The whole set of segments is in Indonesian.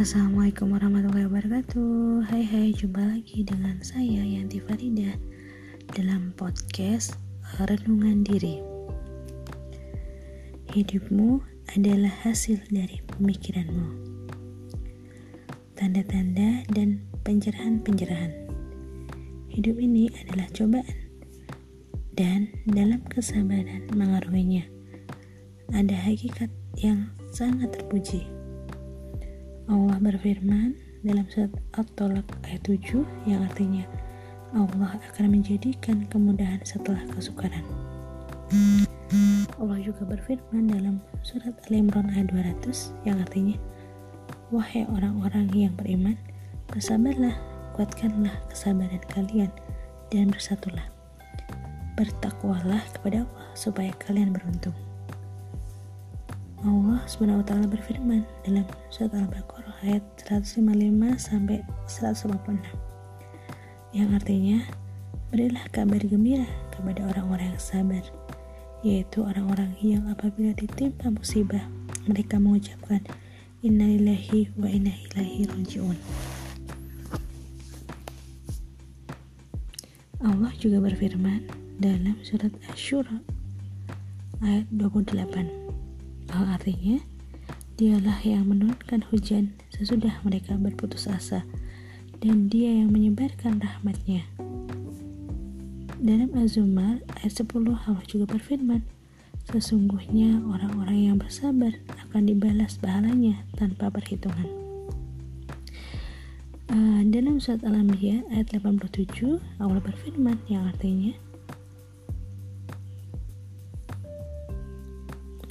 Assalamualaikum warahmatullahi wabarakatuh. Hai hai jumpa lagi dengan saya Yanti Farida Dalam podcast Renungan Diri. Hidupmu adalah hasil dari pemikiranmu. Tanda-tanda dan pencerahan-pencerahan. Hidup ini adalah cobaan. Dan dalam kesabaran mengarunginya Ada hakikat yang sangat terpuji Allah berfirman dalam surat At-Tolak ayat 7 yang artinya Allah akan menjadikan kemudahan setelah kesukaran. Allah juga berfirman dalam surat Al-Imran ayat 200 yang artinya Wahai orang-orang yang beriman, bersabarlah, kuatkanlah kesabaran kalian dan bersatulah. Bertakwalah kepada Allah supaya kalian beruntung. Allah taala berfirman dalam surat Al-Baqarah ayat 155 sampai 156 yang artinya berilah kabar gembira kepada orang-orang yang sabar yaitu orang-orang yang apabila ditimpa musibah mereka mengucapkan innalillahi wa inna ilaihi rajiun. Allah juga berfirman dalam surat Asy-Syura ayat 28 Hal artinya, dialah yang menurunkan hujan sesudah mereka berputus asa, dan dia yang menyebarkan rahmatnya. Dalam Az-Zumar ayat 10 Allah juga berfirman, Sesungguhnya orang-orang yang bersabar akan dibalas pahalanya tanpa perhitungan. Uh, dalam surat Al-Anbiya ayat 87 Allah berfirman yang artinya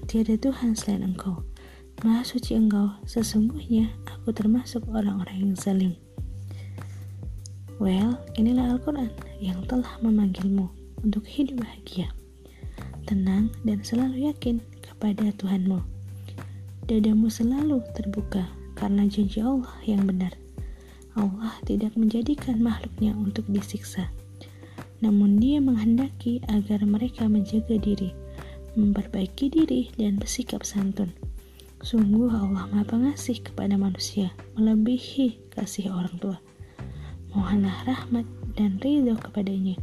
Tiada Tuhan selain Engkau. Maha suci Engkau, sesungguhnya aku termasuk orang-orang yang zalim. Well, inilah Al-Quran yang telah memanggilmu untuk hidup bahagia. Tenang dan selalu yakin kepada Tuhanmu. Dadamu selalu terbuka karena janji Allah yang benar. Allah tidak menjadikan makhluknya untuk disiksa. Namun dia menghendaki agar mereka menjaga diri memperbaiki diri, dan bersikap santun. Sungguh Allah Maha Pengasih kepada manusia, melebihi kasih orang tua. Mohonlah rahmat dan ridho kepadanya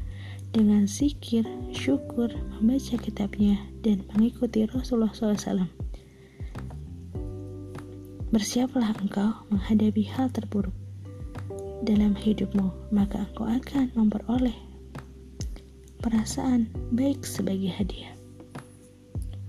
dengan zikir, syukur, membaca kitabnya, dan mengikuti Rasulullah SAW. Bersiaplah engkau menghadapi hal terburuk dalam hidupmu, maka engkau akan memperoleh perasaan baik sebagai hadiah.